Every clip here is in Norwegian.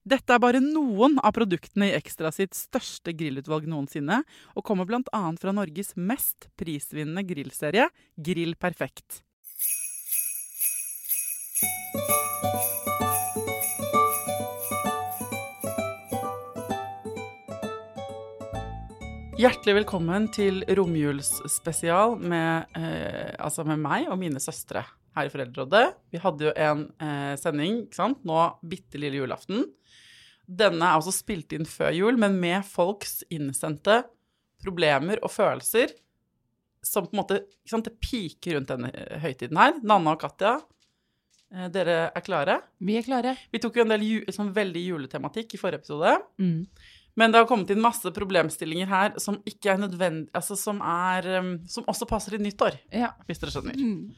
Dette er bare noen av produktene i Ekstra sitt største grillutvalg noensinne, og kommer bl.a. fra Norges mest prisvinnende grillserie, Grill Perfekt. Hjertelig velkommen til romjulsspesial med, eh, altså med meg og mine søstre her i Foreldrerådet. Vi hadde jo en eh, sending ikke sant? nå bitte lille julaften. Denne er også spilt inn før jul, men med folks innsendte problemer og følelser som på en måte ikke sant, Det piker rundt denne eh, høytiden her. Nanna og Katja, eh, dere er klare? Vi er klare. Vi tok jo en del ju sånn veldig juletematikk i forrige episode. Mm. Men det har kommet inn masse problemstillinger her som ikke er nødvendig Altså som er um, Som også passer i nyttår, Ja. hvis dere skjønner. Mm.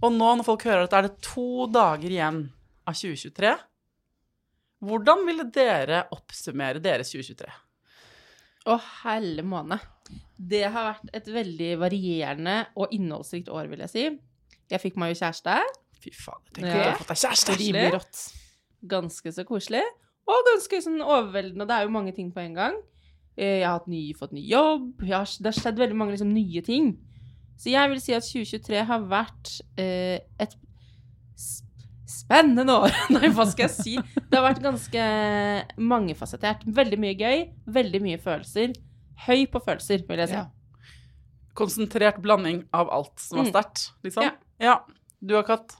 Og nå når folk hører at det er det to dager igjen av 2023, hvordan ville dere oppsummere deres 2023? Å, helle måne. Det har vært et veldig varierende og innholdsrikt år, vil jeg si. Jeg fikk meg jo kjæreste. Fy faen, jeg tenker Ja. at du har fått deg kjæreste. Rimelig rått. Ganske så koselig. Og ganske sånn overveldende. Det er jo mange ting på en gang. Eh, Jeg har ny, fått ny jobb. Har, det har skjedd veldig mange liksom, nye ting. Så jeg vil si at 2023 har vært eh, et spennende år. Nei, hva skal jeg si? Det har vært ganske mangefasettert. Veldig mye gøy, veldig mye følelser. Høy på følelser, vil jeg si. Ja. Konsentrert blanding av alt som var Mm. sterkt, liksom? Ja. ja. Du har katt?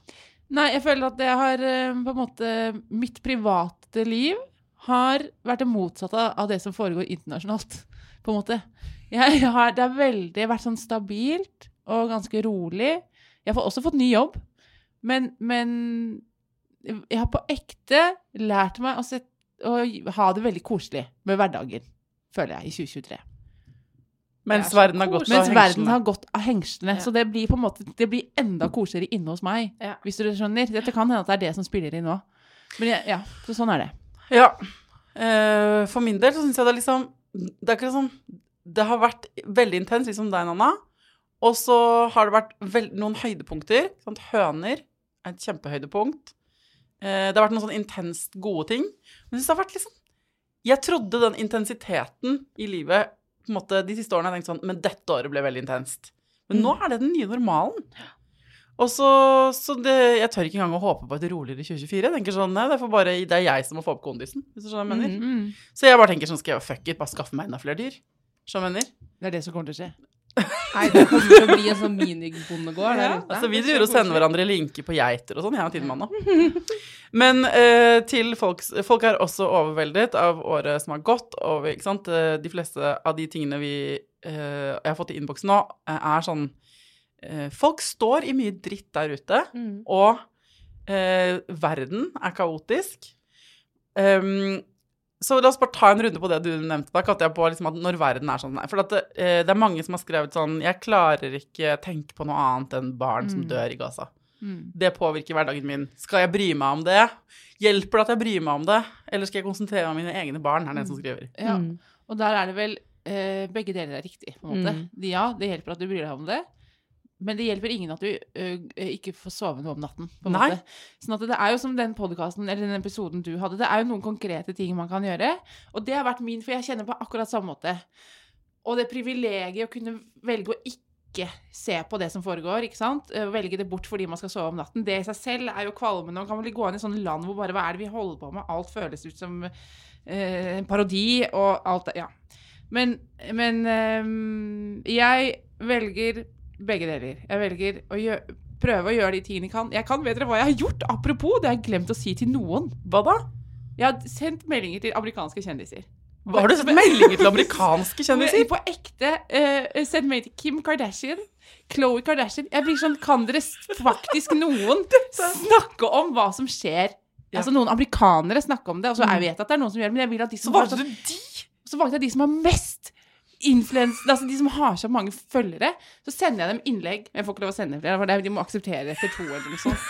Nei, jeg føler at det har eh, på en måte Mitt private liv har vært det motsatte av det som foregår internasjonalt, på en måte. Jeg har, det har veldig vært sånn stabilt og ganske rolig. Jeg har også fått ny jobb, men, men jeg har på ekte lært meg å, sett, å ha det veldig koselig med hverdagen, føler jeg, i 2023. Mens er verden har gått Mens av verden har gått av hengslene. Ja. Så det blir måte Det blir enda koseligere inne hos meg, Ja. hvis du skjønner. Dette kan hende at det er det som spiller inn nå. Men jeg, ja, så sånn er det. Ja. Eh, for min del så syns jeg det er liksom Det er ikke sånn Det har vært veldig intenst, liksom deg, Nanna. Og så har det vært noen høydepunkter. Sant? Høner er et kjempehøydepunkt. Eh, det har vært noen sånn intenst gode ting. Men jeg synes det har vært liksom Jeg trodde den intensiteten i livet på en måte, De siste årene har jeg tenkt sånn Men dette året ble veldig intenst. Men nå er det den nye normalen. Og så, så det, Jeg tør ikke engang å håpe på et roligere 2024. Jeg tenker sånn, nei, det, er bare, det er jeg som må få opp kondisen. hvis du skjønner hva jeg mener. Mm. Så jeg bare tenker sånn, skal jeg fuck it, bare skaffe meg enda flere dyr. Skjønner du hva jeg mener? Det er det som kommer til å skje. Nei, det kommer til å bli en sånn minibondegård der ute. altså, vi driver og sender hverandre linker på geiter og sånn, jeg og Tidemann. Men eh, til folk, folk er også overveldet av året som har gått, og ikke sant? Eh, de fleste av de tingene vi eh, jeg har fått i innboksen nå, eh, er sånn eh, Folk står i mye dritt der ute, Mm. og eh, verden er kaotisk. Um, så la oss bare ta en runde på det du nevnte. Da kalte jeg på liksom at når verden er sånn. For at det, eh, det er mange som har skrevet sånn Jeg klarer ikke tenke på noe annet enn barn som dør i Gaza. Mm. Det påvirker hverdagen min. Skal jeg bry meg om det? Hjelper det at jeg bryr meg om det? Eller skal jeg konsentrere meg om mine egne barn? er det en som skriver. Ja. Mm. Og der er det vel eh, Begge deler er riktig, på en måte. Mm. Ja, det hjelper at du bryr deg om det. Men det hjelper ingen at du ø, ikke får sove noe om natten. på en Nei. måte. Sånn at det er jo som den podcasten, eller den episoden du hadde, det er jo noen konkrete ting man kan gjøre. Og det har vært min, for jeg kjenner på akkurat samme måte. Og det privilegiet å kunne velge å ikke se på det som foregår, ikke sant? Velge det bort fordi man skal sove om natten. Det i seg selv er jo kvalmende. Man kan vel gå inn i sånne land hvor bare hva er det vi holder på med? Alt føles ut som eh, en parodi, og alt det Ja. Men, men ehm, jeg velger begge deler. Jeg velger å gjøre, prøve å gjøre de tingene jeg kan. Jeg kan, vet dere hva jeg har gjort? Apropos, det har jeg glemt å si til noen. Hva da? Jeg har sendt meldinger til amerikanske kjendiser. Hva Har du sendt meldinger til amerikanske kjendiser? På ekte. Uh, sendt melding til Kim Kardashian. Khloe Kardashian. Jeg blir sånn Kan dere faktisk noen snakke om hva som skjer? Ja. Altså Noen amerikanere snakker om det. Og så jeg vet at det er noen som gjør det, men jeg vil at de som så valgte sånn- du de? så valgte jeg de som har mest influens, altså de som har så mange følgere. Så sender jeg dem innlegg. Men jeg får ikke lov å sende flere, for de må akseptere det etter to eller noe sånt.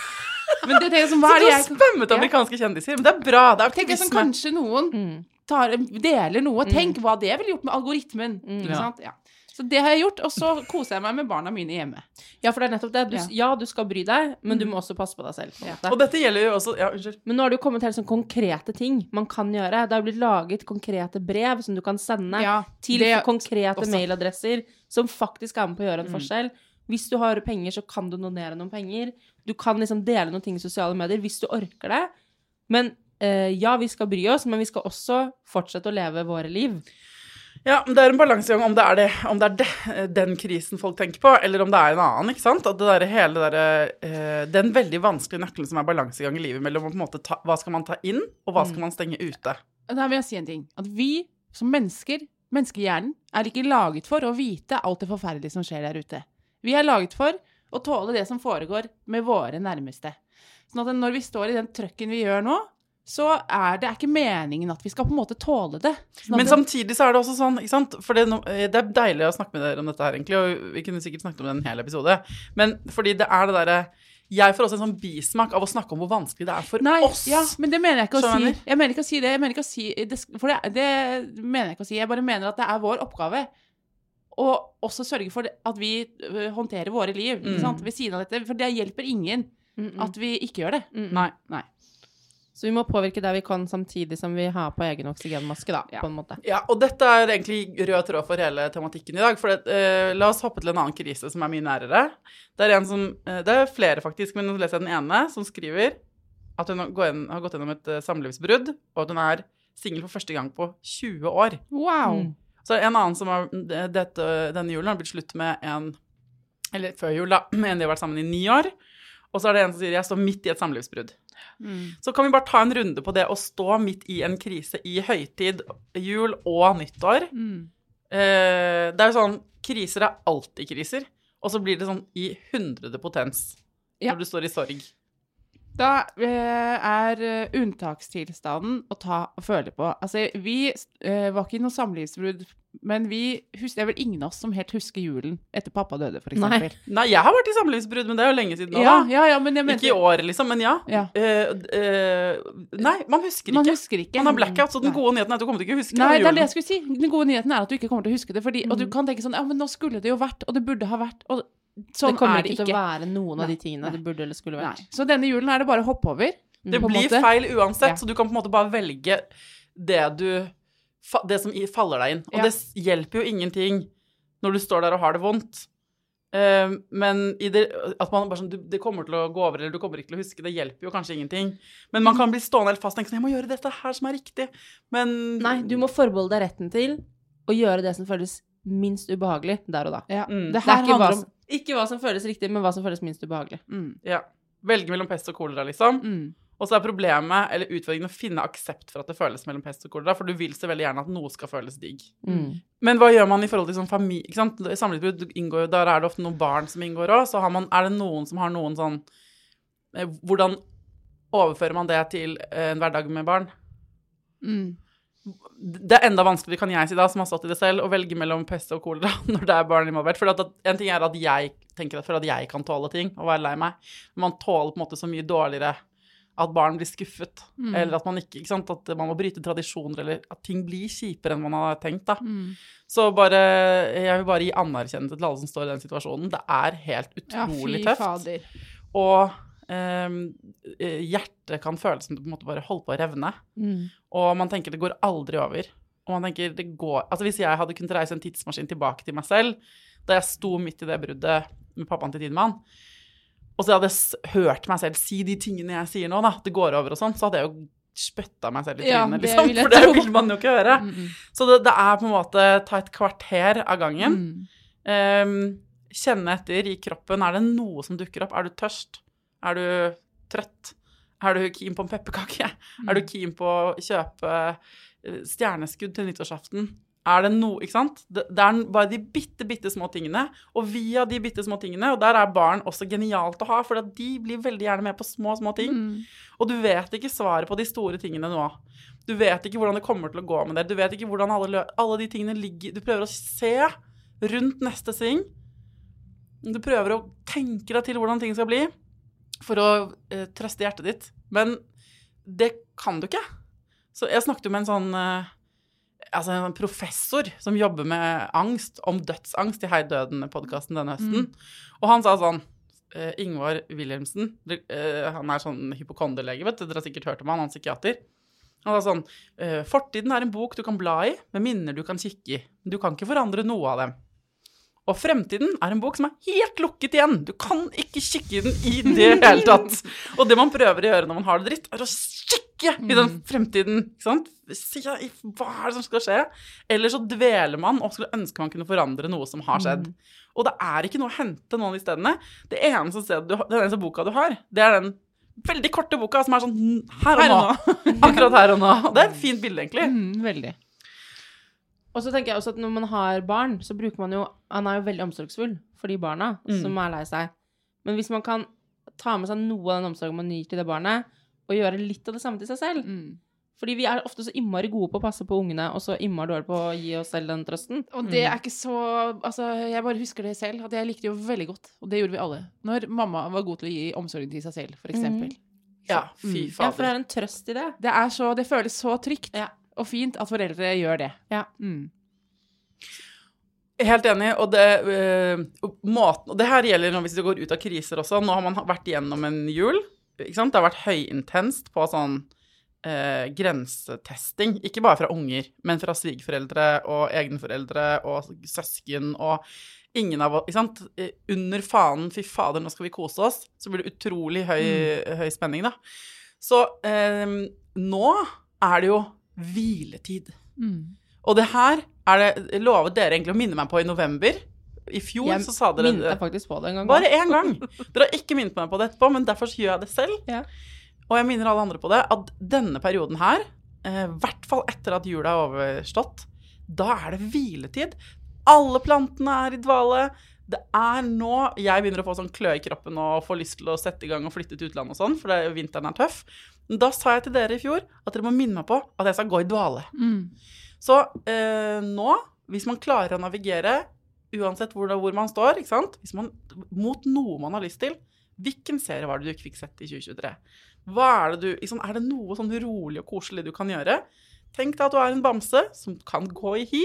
Men det tenker som, hva Så du har spømmet spammet amerikanske kjendiser. Men det er bra. Det er jeg som kanskje noen Mm. tar, deler noe. Tenk hva det ville gjort med algoritmen. Ikke Ja. Så det har jeg gjort, og så koser jeg meg med barna mine hjemme. Ja, for det er nettopp det. Du, Ja. ja. du skal bry deg, men du må også passe på deg selv. på ja. Og dette gjelder jo også Ja, unnskyld. Men nå har det jo kommet helt sånn konkrete ting man kan gjøre. Det har blitt laget konkrete brev som du kan sende Ja, til konkrete også. mailadresser som faktisk er med på å gjøre en Mm. forskjell. Hvis du har penger, så kan du donere noen penger. Du kan liksom dele noen ting i sosiale medier hvis du orker det. Men eh, ja, vi skal bry oss, men vi skal også fortsette å leve våre liv. Ja, men det er en balansegang om det er, det, om det er det, den krisen folk tenker på, eller om det er en annen. ikke sant? At det der, hele der, eh, Den veldig vanskelige nøkkelen som er balansegang i livet mellom på en måte ta, hva skal man ta inn, og hva skal man stenge ute. Da vil jeg si en ting. At vi som mennesker, menneskehjernen, er ikke laget for å vite alt det forferdelige som skjer der ute. Vi er laget for å tåle det som foregår med våre nærmeste. Sånn at når vi står i den trøkken vi gjør nå, så er det er ikke meningen at vi skal på en måte tåle det. Sånn Men samtidig så er det også sånn, ikke sant For det, eh, det er deilig å snakke med dere om dette her, egentlig, og vi kunne sikkert snakket om det en hel episode, men fordi det er det derre Jeg får også en sånn bismak av å snakke om hvor vanskelig det er for Nei, oss. ja, men det mener jeg ikke å Skjønner. si. Jeg mener ikke å si det. Jeg mener ikke å si det, for det, det mener jeg ikke å si. Jeg bare mener at det er vår oppgave å også sørge for at vi håndterer våre liv Mm. sant? ved siden av dette. For det hjelper ingen at vi ikke gjør det. Nei. Nei. Så vi må påvirke det vi kan, samtidig som vi har på egen oksygenmaske, da, Ja. på en måte. Ja, og dette er egentlig rød tråd for hele tematikken i dag. For det, eh, la oss hoppe til en annen krise som er mye nærere. Det er en som, eh, det er flere faktisk, men nå leser jeg den ene, som skriver at hun har, inn, har gått gjennom et eh, samlivsbrudd, og at hun er singel for første gang på 20 år. Wow. Mm. Så er en annen som har, dette, denne julen har blitt slutt med en, eller før jul da, med en de har vært sammen i ni år. Og så er det en som sier jeg står midt i et samlivsbrudd. Mm. Så kan vi bare ta en runde på det å stå midt i en krise i høytid, jul og nyttår. Mm. Eh, det er jo sånn, kriser er alltid kriser, og så blir det sånn i hundrede potens Ja. når du står i sorg. Da er unntakstilstanden å ta og føle på. Altså, vi var ikke i noe samlivsbrudd, men vi husker, det er vel ingen av oss som helt husker julen etter pappa døde, for Nei. eksempel. Nei, jeg har vært i samlivsbrudd, men det er jo lenge siden nå Ja, ja, ja, men jeg mente Ikke i år liksom, men ja. Ja. uh, eh, nei, man husker Man husker ikke. Man har blackout, så den Nei. gode nyheten er at du kommer til ikke å huske Nei, det er det jeg skulle si. Den gode nyheten er at du ikke kommer til å huske det. Fordi, Og du Mm. kan tenke sånn Ja, men nå skulle det jo vært, og det burde ha vært. Og sånn det kommer er det ikke ikke. til å være noen av de tingene Nei. det burde eller skulle Nei. vært. Så denne julen er det bare å hoppe over. Det på blir måte. feil uansett, Ja. så du kan på en måte bare velge det du Det som faller deg inn. Og Ja. det hjelper jo ingenting når du står der og har det vondt. Uh, men i det, at man bare sånn du, Det kommer til å gå over, eller du kommer ikke til å huske, det hjelper jo kanskje ingenting. Men man kan bli stående helt fast og tenke sånn Jeg må gjøre dette her som er riktig. Men Nei, du må forbeholde deg retten til å gjøre det som føles minst ubehagelig der og da. Ja. Mm. Det Det er ikke hva, om som, ikke hva som føles riktig, men hva som føles minst ubehagelig. mm, ja, velge mellom pest og kolera, liksom. mm. Og så er problemet, eller utfordringen, å finne aksept for at det føles mellom pest og kolera, for du vil så veldig gjerne at noe skal føles digg. Mm. Men hva gjør man i forhold til sånn familie ikke sant? Samlivsbrudd inngår jo Der er det ofte noen barn som inngår òg. Så har man, er det noen som har noen sånn eh, Hvordan overfører man det til eh, en hverdag med barn? Mm. Det er enda vanskeligere, kan jeg si da, som har stått i det selv, å velge mellom pest og kolera når det er barn involvert. For at, en ting er at jeg tenker at for at jeg kan tåle ting og være lei meg, men man tåler på en måte så mye dårligere at barn blir skuffet, Mm. eller at man ikke, ikke sant, at man må bryte tradisjoner, eller at ting blir kjipere enn man har tenkt, da. Mm. Så bare, jeg vil bare gi anerkjennelse til alle som står i den situasjonen. Det er helt Ja, utrolig fy tøft. fader. Og hjertet kan føles som det på en måte bare holder på å revne. Og man tenker det går aldri over. Og man tenker det går Altså hvis jeg hadde kunnet reise en tidsmaskin tilbake til meg selv, da jeg sto midt i det bruddet med pappaen til Tidemann, og så hadde jeg hørt meg selv si de tingene jeg sier nå, da, det går over og sånn, så hadde jeg jo spytta meg selv i trynet, ja, liksom. For det vil man jo ikke høre. Mm, mm. Så det, det er på en måte ta et kvarter av gangen. Mm. Ehm, kjenne etter i kroppen. Er det noe som dukker opp? Er du tørst? Er du trøtt? Er du keen på en pepperkake? Er du keen på å kjøpe eh, stjerneskudd til nyttårsaften? Er det noe, ikke sant? Det, det er bare de bitte, bitte små tingene. Og via de bitte små tingene, og der er barn også genialt å ha, for de blir veldig gjerne med på små, små ting. Mm. Og du vet ikke svaret på de store tingene nå. Du vet ikke hvordan det kommer til å gå med dere. Du vet ikke hvordan alle, alle de tingene ligger Du prøver å se rundt neste sving. Du prøver å tenke deg til hvordan ting skal bli for å eh, trøste hjertet ditt. Men det kan du ikke. Så jeg snakket jo med en sånn eh, altså en professor som jobber med angst, om dødsangst, i Hei Døden-podkasten denne høsten. Og han sa sånn eh, Ingvar Wilhelmsen, eh, han er sånn hypokonderlege, vet du, dere har sikkert hørt om han, han er psykiater. Han sa sånn eh, Fortiden er en bok du kan bla i, med minner du kan kikke i. Du kan ikke forandre noe av dem. Og fremtiden er en bok som er helt lukket igjen. Du kan ikke kikke i den i det hele tatt. Og det man prøver å gjøre når man har det dritt, er å kikke i den fremtiden. ikke sant? Hva er det som skal skje? Eller så dveler man og skulle ønske man kunne forandre noe som har skjedd. Og det er ikke noe å hente noen av de stedene. Det eneste, stedet du, den eneste boka du har, det er den veldig korte boka som er sånn her og nå. Akkurat her og nå. Det er et fint bilde, egentlig. Mm, veldig. Og så tenker jeg også at når man har barn, så bruker man jo Han er jo veldig omsorgsfull for de barna Mm. som er lei seg. Men hvis man kan ta med seg noe av den omsorgen man gir til det barnet, og gjøre litt av det samme til seg selv Mm. Fordi vi er ofte så innmari gode på å passe på ungene, og så innmari dårlige på å gi oss selv den trøsten. Og det er ikke så Altså, jeg bare husker det selv, at jeg likte det jo veldig godt. Og det gjorde vi alle. Når mamma var god til å gi omsorgen til seg selv, for eksempel. Ja, fy Ja, for det er en trøst i det. Det er så Det føles så trygt Ja. Og fint at foreldre gjør det. Ja. Mm. Helt enig. Og det, øh, måten, og det her gjelder hvis du går ut av kriser også. Nå har man vært igjennom en jul. Ikke sant? Det har vært høyintenst på sånn eh, grensetesting. Ikke bare fra unger, men fra svigerforeldre og egne foreldre og søsken og ingen av oss Ikke sant? Eh, Under fanen 'fy fader, nå skal vi kose oss', så blir det utrolig høy, høy spenning, da. Så eh, nå er det jo hviletid. Mm. Og det her er det lovet dere egentlig å minne meg på i november. I fjor Jeg så sa dere minnet deg faktisk på det en gang. Bare én gang. Dere har ikke minnet meg på det etterpå, men derfor så gjør jeg det selv. Ja. Og jeg minner alle andre på det, at denne perioden her, eh, i hvert fall etter at jula er overstått, da er det hviletid. Alle plantene er i dvale. Det er nå jeg begynner å få sånn klø i kroppen og får lyst til å sette i gang og flytte til utlandet og sånn, for det, vinteren er tøff. Men da sa jeg til dere i fjor at dere må minne meg på at jeg skal gå i dvale. Mm. Så eh, nå, hvis man klarer å navigere, uansett hvor, hvor man står, ikke sant? Hvis man, mot noe man har lyst til, hvilken serie var det du ikke fikk sett i 2023? Hva er, det du, liksom, er det noe sånn rolig og koselig du kan gjøre? Tenk deg at du er en bamse som kan gå i hi,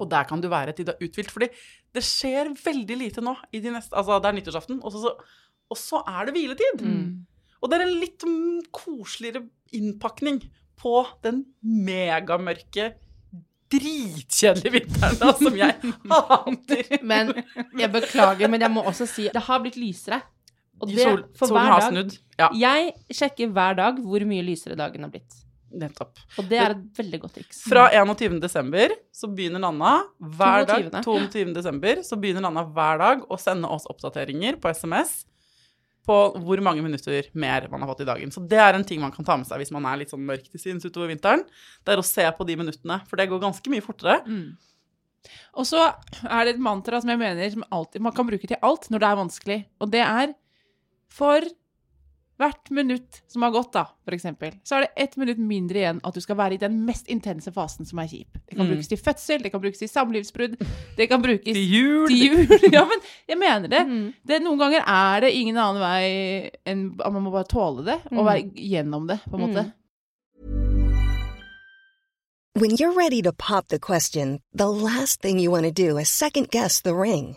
og der kan du være til du er uthvilt. Fordi det skjer veldig lite nå. I de neste, altså Det er nyttårsaften, og så, og så er det hviletid. Mm. Og det er en litt koseligere innpakning på den megamørke, dritkjedelige vinteren da, som jeg hater. Men jeg beklager, men jeg må også si det har blitt lysere. Og det for hver dag. Ja, Jeg sjekker hver dag hvor mye lysere dagen har blitt. Nettopp. Og det er et veldig godt triks. Fra 21. desember så begynner Nanna hver dag 22.. 22. desember så begynner Nanna hver dag å sende oss oppdateringer på SMS på hvor mange minutter mer man har fått i dagen. Så det er en ting man kan ta med seg hvis man er litt sånn mørk til sinns utover vinteren. Det er å se på de minuttene, for det går ganske mye fortere. Mm. Og så er det et mantra som jeg mener som alltid, man kan bruke til alt når det er vanskelig. Og det er for hvert minutt som har gått, da, for eksempel, så er det ett minutt mindre igjen at du skal være i den mest intense fasen som er kjip. Det kan Mm. brukes til fødsel, det kan brukes til samlivsbrudd, det kan brukes Til jul! til jul. Ja, men jeg mener det. Mm. det. Noen ganger er det ingen annen vei enn at man må bare tåle det, og Mm. være gjennom det, på en måte. When you're ready to pop the question, the last thing you want to do is second guess the ring.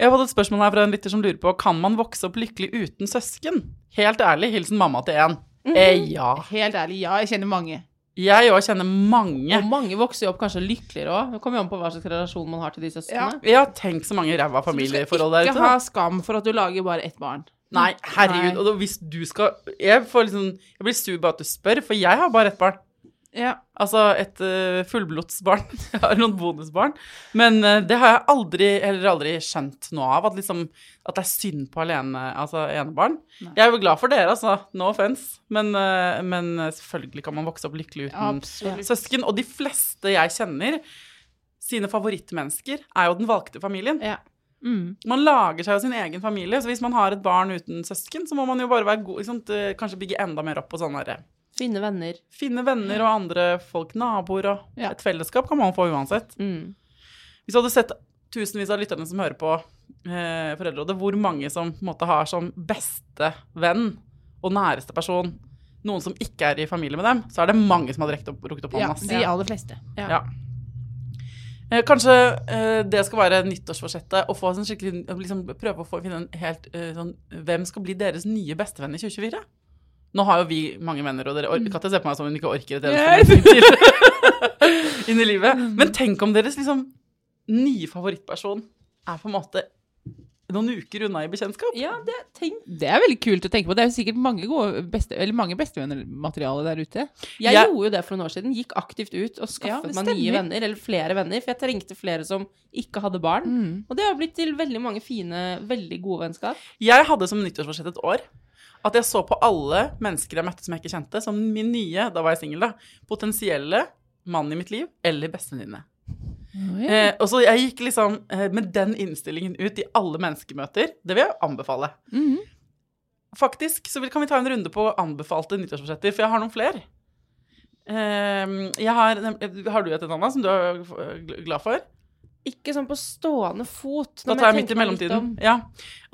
Jeg har fått et spørsmål her fra en lytter som lurer på kan man vokse opp lykkelig uten søsken. Helt ærlig, hilsen mamma til én. Eh, ja. Helt ærlig, ja, jeg kjenner mange. Jeg òg kjenner mange. Og mange vokser jo opp kanskje lykkeligere òg. Det kommer jo an på hva slags relasjon man har til de søsknene. Jeg har tenkt så mange ræva familieforhold der Ikke ha skam for at du lager bare ett barn. Nei, herregud. Nei. Og da, hvis du skal Jeg får liksom Jeg blir sur bare at du spør, for jeg har bare ett barn. Ja. Altså et uh, fullblodsbarn. Jeg har noen bonusbarn. Men uh, det har jeg aldri eller aldri skjønt noe av. At, liksom, at det er synd på alene, altså enebarn. Jeg er jo glad for dere, altså. No offence. Men, uh, men selvfølgelig kan man vokse opp lykkelig uten Absolutt. søsken. Og de fleste jeg kjenner, sine favorittmennesker, er jo den valgte familien. Ja. Mm. Man lager seg jo sin egen familie, så hvis man har et barn uten søsken, så må man jo bare være god, liksom, kanskje bygge enda mer opp på sånne der, Finne venner. finne venner og andre folk, naboer og Ja. et fellesskap kan man få uansett. Mm. Hvis du hadde sett tusenvis av lytterne som hører på eh, Foreldrerådet, hvor mange som på en måte har som beste venn og næreste person noen som ikke er i familie med dem, så er det mange som hadde rekt opp, rukket opp ja, hånden. ass. de aller fleste. Ja. Eh, Kanskje eh, det skal være nyttårsforsettet å få en skikkelig, liksom, prøve å få, finne en helt eh, sånn Hvem skal bli deres nye bestevenn i 2024? Nå har jo vi mange venner, og dere orker ikke se på meg som hun ikke orker et eneste til inn i livet. Men tenk om deres liksom nye favorittperson er på en måte noen uker unna i bekjentskap. Ja, det tenk. Det er veldig kult å tenke på. Det er jo sikkert mange, gode beste, mange bestevennermateriale der ute. Jeg Jeg- gjorde jo det for noen år siden. Gikk aktivt ut og skaffet ja, meg nye venner, eller flere venner, for jeg trengte flere som ikke hadde barn. Mm. Og det har blitt til veldig mange fine, veldig gode vennskap. Jeg hadde som nyttårsforsett et år at jeg så på alle mennesker jeg møtte som jeg ikke kjente, som min nye, da var jeg singel, da, potensielle mann i mitt liv, eller bestevenninne. Eh, og så jeg gikk liksom eh, med den innstillingen ut i alle menneskemøter. Det vil jeg anbefale. Mhm. Faktisk så kan vi ta en runde på anbefalte nyttårsforsetter, for jeg har noen flere. Eh, jeg har, har du et, annet som du er glad for? Ikke sånn på stående fot. Da tar jeg jeg midt i mellomtiden. Ja.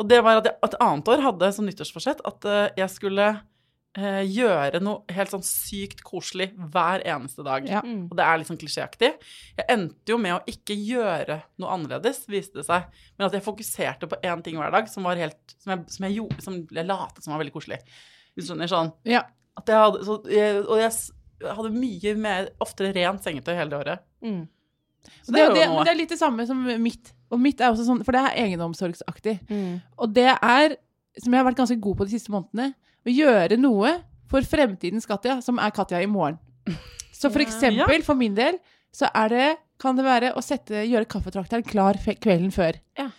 Og det var at jeg et annet år hadde som nyttårsforsett at uh, jeg skulle uh, gjøre noe helt sånn sykt koselig hver eneste dag. Ja. Mm. Og det er litt sånn klisjéaktig. Jeg endte jo med å ikke gjøre noe annerledes, viste det seg. Men at jeg fokuserte på én ting hver dag som var helt Som jeg, som jeg, gjorde, som jeg latet som var veldig koselig. Hvis du skjønner? Sånn Ja. at jeg hadde så, jeg, Og jeg hadde mye mer Oftere rent sengetøy hele det året. Mm. Det, det er det, det er litt det samme som mitt. Og mitt er også sånn, for det er egenomsorgsaktig. Mm. Og det er, som jeg har vært ganske god på de siste månedene, å gjøre noe for fremtidens Katja, som er Katja i morgen. Så for eksempel, for min del, så er det, kan det være å sette, gjøre kaffetrakteren klar kvelden før. Ja.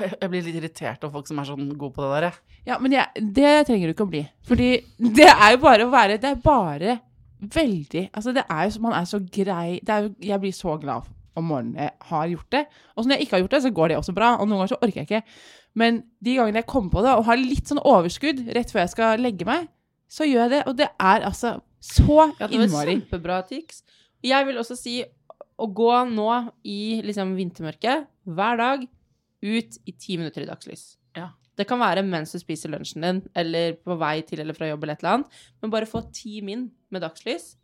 jeg, jeg blir litt irritert av folk som er sånn gode på det der. Ja, men jeg, det trenger du ikke å bli. Fordi det er jo bare å være Det er bare veldig Altså, det er jo så Man er så grei det er jo, Jeg blir så glad om morgenen jeg har gjort det. Og når jeg ikke har gjort det, så går det også bra. Og noen ganger så orker jeg ikke. Men de gangene jeg kommer på det og har litt sånn overskudd rett før jeg skal legge meg, så gjør jeg det. Og det er altså så Ja, det innmari kjempebra tics. Jeg vil også si å gå nå i liksom vintermørket hver dag ut i ti minutter i dagslys. Ja. Det kan være mens du spiser lunsjen din, eller på vei til eller fra jobb eller et eller annet, men bare få ti min med dagslys,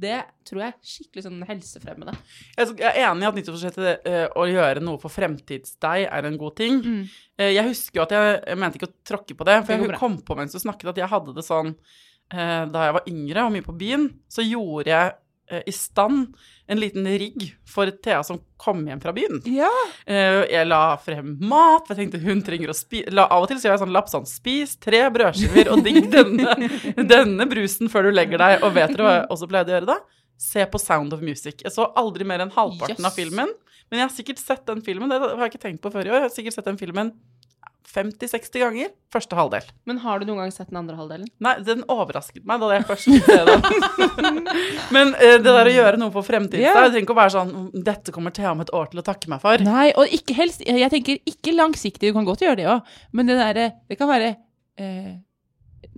det tror jeg er skikkelig sånn helsefremmende. Jeg er- enig i at nyttårsforsettet eh, å gjøre noe for fremtidsdeg er en god ting. Mm. Eh, jeg husker jo at jeg, jeg mente ikke å tråkke på det, for Det jeg kom på mens du snakket at jeg hadde det sånn eh, da jeg var yngre og mye på byen, så gjorde jeg i stand en liten rigg for Thea som kom hjem fra byen. Ja. Eh, jeg la frem mat, for jeg tenkte hun trenger å spise Av og til så gjør jeg sånn lapp sånn Spis tre brødskiver og digg denne, denne brusen før du legger deg. Og vet dere hva jeg også pleide å gjøre da? Se på Sound of Music. Jeg så aldri mer enn halvparten av filmen. Men jeg har sikkert sett den filmen, det har jeg ikke tenkt på før i år. Jeg har sikkert sett den filmen 50-60 ganger. Første halvdel. Men har du noen gang sett den andre halvdelen? Nei, den overrasket meg da jeg først så den. Men uh, det der å gjøre noe for fremtiden yeah. Det trenger ikke å være sånn Dette kommer Thea om et år til å takke meg for. Nei, og ikke helst Jeg tenker ikke langsiktig, du kan godt gjøre det òg, men det derre Det kan være eh,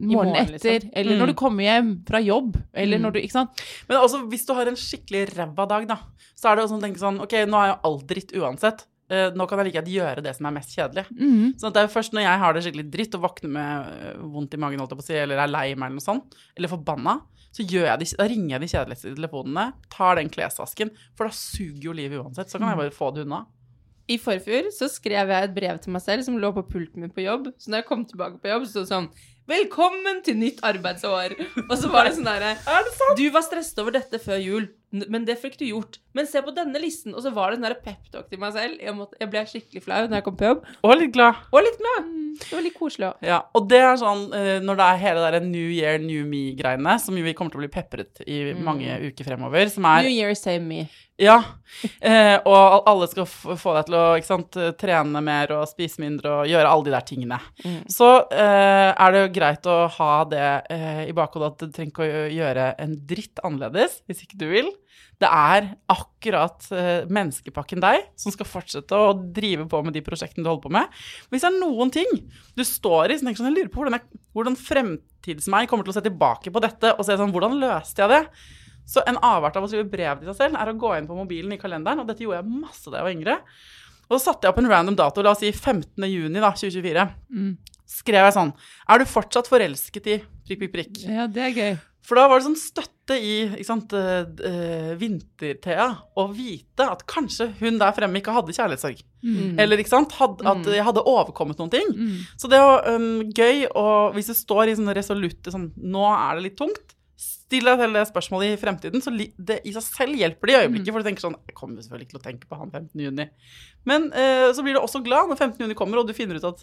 morgenen morgen, etter, liksom. eller Mm. når du kommer hjem fra jobb, eller Mm. når du Ikke sant? Men også hvis du har en skikkelig ræva dag, da, så er det også sånn å tenke sånn Ok, nå er jo alt dritt uansett. Eh, nå kan jeg like gjerne gjøre det som er mest kjedelig. Mm. Sånn at det er først når jeg har det skikkelig dritt og våkner med eh, vondt i magen, si, eller er lei meg eller noe sånt, eller forbanna, så de, da ringer jeg de kjedeligste telefonene, tar den klesvasken, for da suger jo livet uansett. Så kan jeg bare få det unna. I forfjor så skrev jeg et brev til meg selv som lå på pulten min på jobb. Så når jeg kom tilbake på jobb, så sånn Velkommen til nytt arbeidsår! Og så var det sånn derre Du var stresset over dette før jul, men det fikk du gjort. Men se på denne listen. Og så var det en peptalk til meg selv. Jeg, måtte, jeg ble skikkelig flau når jeg kom på jobb. Og litt glad. Og litt glad. Det var litt koselig òg. Ja, og det er sånn eh, når det er hele der New Year, New Me-greiene, som vi kommer til å bli pepret i mange uker fremover, som er New Year, same me. Ja. Eh, og alle skal få deg til å sant, eh, trene mer og spise mindre og gjøre alle de der tingene. Så eh, er det jo greit å ha det eh, i bakhodet at du trenger ikke å gjøre en dritt annerledes hvis ikke du vil. Det er akkurat eh, menneskepakken deg som skal fortsette å drive på med de prosjektene du holder på med. Hvis det er noen ting du står i, så tenker sånn, jeg lurer på hvordan, jeg, hvordan fremtids-meg kommer til å se tilbake på dette og se sånn, hvordan løste jeg det? Så en avart av å skrive brev til seg selv er å gå inn på mobilen i kalenderen, og dette gjorde jeg masse da jeg var yngre. Og så satte jeg opp en random dato, la oss si 15. juni da, 2024. Mm. Skrev jeg sånn Er du fortsatt forelsket i prikk, prikk, prikk? Ja, det er gøy. For da var det sånn støtte i ikke sant, eh, eh, vinter-Thea å vite at kanskje hun der fremme ikke hadde kjærlighetssorg. Mm. Eller ikke sant, had, at jeg hadde overkommet noen ting. Mm. Så det var um, gøy, og hvis du står i sånne resolutte sånn Nå er det litt tungt. Still deg selv det spørsmålet i fremtiden, så det i seg selv hjelper det i øyeblikket. For du tenker sånn Jeg kommer selvfølgelig ikke til å tenke på han 15. juni. Men eh, så blir du også glad når 15. juni kommer, og du finner ut at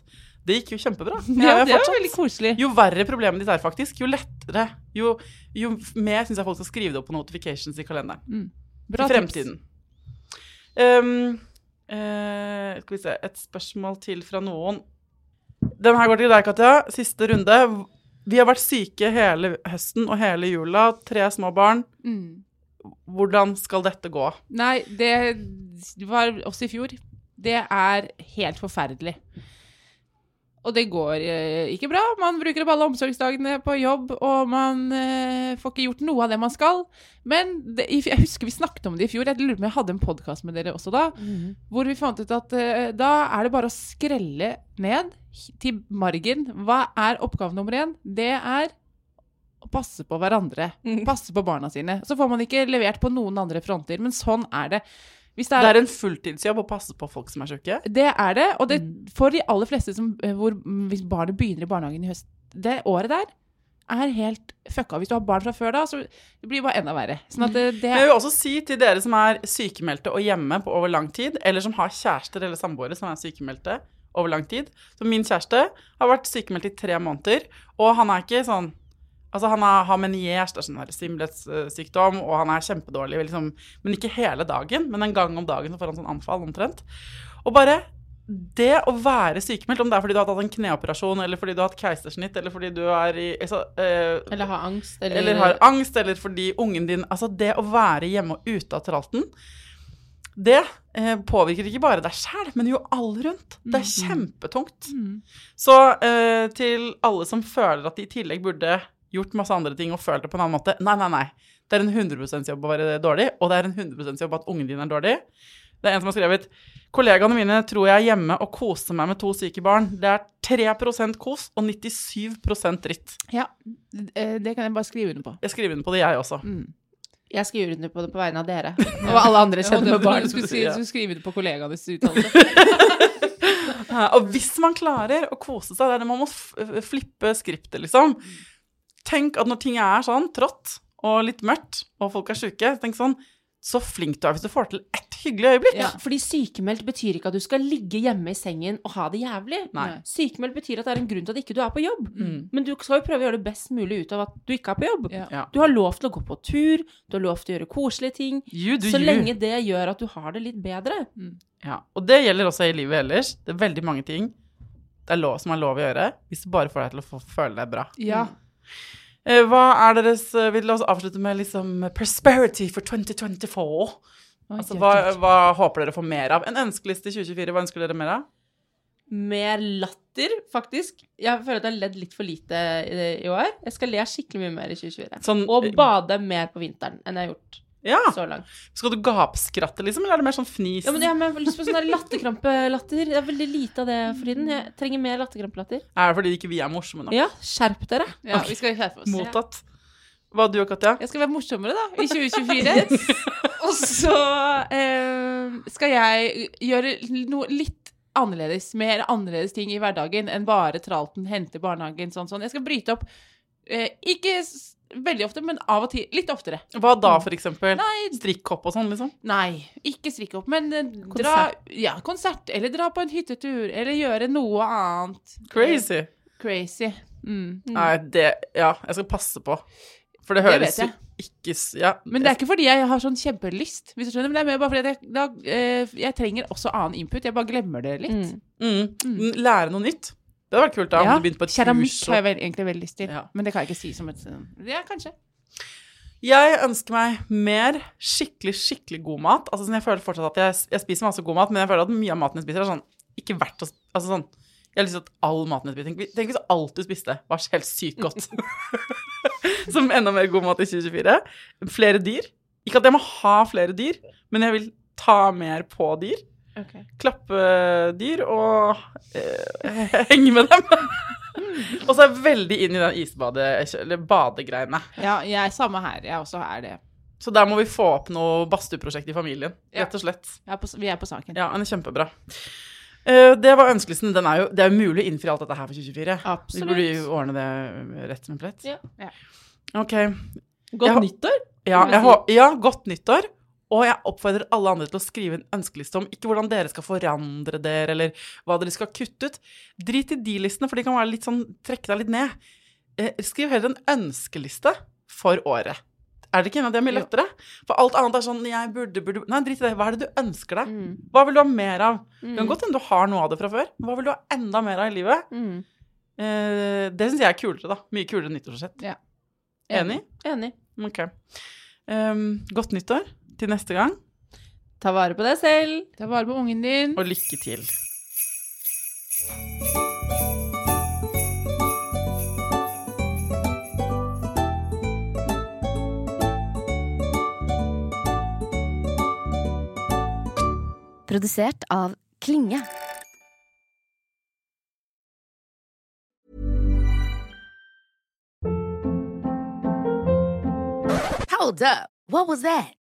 det gikk jo kjempebra. Ja, det fortsatt- veldig koselig. jo verre problemet ditt er faktisk, jo lettere Jo, jo mer syns jeg folk skal skrive det opp på notifications i kalenderen. Bra I fremtiden. Um, eh, skal vi se Et spørsmål til fra noen. Den her går til deg, Katja. Siste runde. Vi har vært syke hele høsten og hele jula. Tre små barn. Mm. Hvordan skal dette gå? Nei, det var også i fjor. Det er helt forferdelig. Og det går eh, ikke bra. Man bruker opp alle omsorgsdagene på jobb, og man eh, får ikke gjort noe av det man skal. Men det, jeg husker vi snakket om det i fjor. Jeg lurer på om jeg hadde en podkast med dere også da. Hvor vi fant ut at eh, da er det bare å skrelle ned til margen. Hva er oppgave nummer én? Det er å passe på hverandre. Mm. Passe på barna sine. Så får man ikke levert på noen andre fronter, men sånn er det. Det Det er, er en fulltidsjobb å passe på folk som er syke. det er det, og det, Mm. for de aller fleste som, eh, hvor, hvis barnet begynner i barnehagen i høst, det året der er helt fucka. Hvis du har barn fra før da, så det blir det bare enda verre. Sånn det, det jeg vil også si til dere som er sykemeldte og hjemme på over lang tid, eller som har kjærester eller samboere som er sykemeldte over lang tid Så min kjæreste har vært sykemeldt i tre måneder, og han er ikke sånn Altså, han er, har meniers, det er sånn simletssykdom, og han er kjempedårlig, liksom, men ikke hele dagen. Men en gang om dagen så får han sånn anfall, omtrent. Og bare det å være sykemeldt, om det er fordi du har hatt en kneoperasjon, eller fordi du har hatt keisersnitt, eller fordi du er i altså, eh, Eller har angst, eller, eller har angst, eller fordi ungen din Altså, det å være hjemme og ute av tralten, det eh, påvirker ikke bare deg sjæl, men jo alle rundt. Det er kjempetungt. Så eh, til alle som føler at de i tillegg burde gjort masse andre ting og følt det på en annen måte Nei, nei, nei. Det er en 100% jobb å være dårlig, og det er en 100 jobb at ungen din er dårlig. Det er en som har skrevet Kollegaene mine tror jeg er hjemme og koser meg med to syke barn. Det er 3% kos og 97% dritt. Ja, eh, det kan jeg bare skrive under på. Jeg skriver under på det, jeg også. Jeg skriver under på det på vegne av dere. Og alle andre det- med barn. Du skulle, du skulle skrive det på kollegaenes uttalelse. Og hvis man klarer å kose seg, det er det man må flippe skriptet, liksom. Tenk at når ting er sånn trått og litt mørkt, og folk er sjuke, tenk sånn Så flink du er hvis du får til ett hyggelig øyeblikk. Ja, fordi sykemeldt betyr ikke at du skal ligge hjemme i sengen og ha det jævlig. Nei. Sykemeldt betyr at det er en grunn til at ikke du er på jobb. Mm. Men du skal jo prøve å gjøre det best mulig ut av at du ikke er på jobb. Ja. Du har lov til å gå på tur, du har lov til å gjøre koselige ting. You do Så you. lenge det gjør at du har det litt bedre. Ja, og det gjelder også i livet ellers. Det er veldig mange ting det er lov, som er lov å gjøre, hvis du bare får deg til å få føle deg bra. Ja. Eh, Hva er deres eh, Vi la oss avslutte med liksom prosperity for 2024. Altså, hva, hva håper dere får mer av? En ønskeliste i 2024, hva ønsker dere mer av? Mer latter, faktisk. Jeg føler at jeg har ledd litt for lite i, i år. Jeg skal le skikkelig mye mer i 2024. Sånn, Og eh, bade mer på vinteren enn jeg har gjort Ja. så langt. Skal du gapskratte, liksom, eller er det mer sånn fnis? Ja, men jeg har lyst på sånn latterkrampelatter. Det er veldig lite av det for tiden. Jeg trenger mer latterkrampelatter. Er det fordi ikke vi er morsomme nok? Ja, skjerp dere. Ja, vi skal skjerpe oss. Mottatt. Hva du og Katja? Jeg skal være morsommere, da, i 2024. Og så eh, skal jeg gjøre noe litt annerledes, mer annerledes ting i hverdagen enn bare tralten, hente barnehagen, sånn sånn. Jeg skal bryte opp, eh, ikke veldig ofte, men av og til, litt oftere. Hva da, for eksempel? Nei, Strikkhopp og sånn, liksom? nei, ikke strikke opp, men eh, dra, ja, konsert, eller dra på en hyttetur, eller gjøre noe annet. Crazy. Eh, crazy. Mm. Nei, det Ja, jeg skal passe på. For det Det høres vet jo jeg. ikke s- Ja. Men det er ikke fordi jeg har sånn kjempelyst, hvis du skjønner, men det er mer bare fordi at jeg, da, eh, jeg trenger også annen input. Jeg bare glemmer det litt. Mm. mm. Lære noe nytt. Det hadde vært kult da, Ja, om du begynte på et Keramikk kurs. har jeg vel, egentlig veldig lyst til, Ja. men det kan jeg ikke si som et Ja, kanskje. Jeg ønsker meg mer skikkelig, skikkelig god mat. Altså, sånn, jeg føler fortsatt at jeg, jeg spiser masse god mat, men jeg føler at mye av maten jeg spiser, er sånn ikke verdt å Altså sånn Jeg har lyst til at all maten jeg spiser Tenk, tenk hvis alt du spiste, var helt sykt godt. Som enda mer god mat i 2024. Flere dyr. Ikke at jeg må ha flere dyr, men jeg vil ta mer på dyr. Klappe dyr og eh, henge med dem. og så er jeg veldig inn i den isbade- eller badegreiene. Ja, jeg samme her. Jeg også er det. Så der må vi få opp noe badstueprosjekt i familien, Ja. rett og slett. Er på, vi er på saken. Ja, den er kjempebra. Uh, det var ønskelisten. Den er jo, det er jo mulig å innfri alt dette her for 2024. Absolutt. Vi burde jo ordne det rett som en plett. Ja. Ja. Ok. Godt jeg, nyttår! Ja, jeg ja, godt nyttår. Og jeg oppfordrer alle andre til å skrive en ønskeliste om ikke hvordan dere skal forandre dere, eller hva dere skal kutte ut. Drit i de listene, for de kan være litt sånn, trekke deg litt ned. Eh, skriv heller en ønskeliste for året. Er det ikke en av de mye lettere? For alt annet er sånn jeg burde, burde Nei, drit i det. Hva er det du ønsker deg? Mm. Hva vil du ha mer av? Det Mm. kan godt hende du har noe av det fra før. Hva vil du ha enda mer av i livet? Mm. Eh, det syns jeg er kulere, da. Mye kulere nyttårsforsett. Ja. Enig? Enig. Ok. Um, godt nyttår til neste gang. Ta vare på deg selv. Ta vare på ungen din. Og lykke til. Produsert av Klinge. Hold up. What?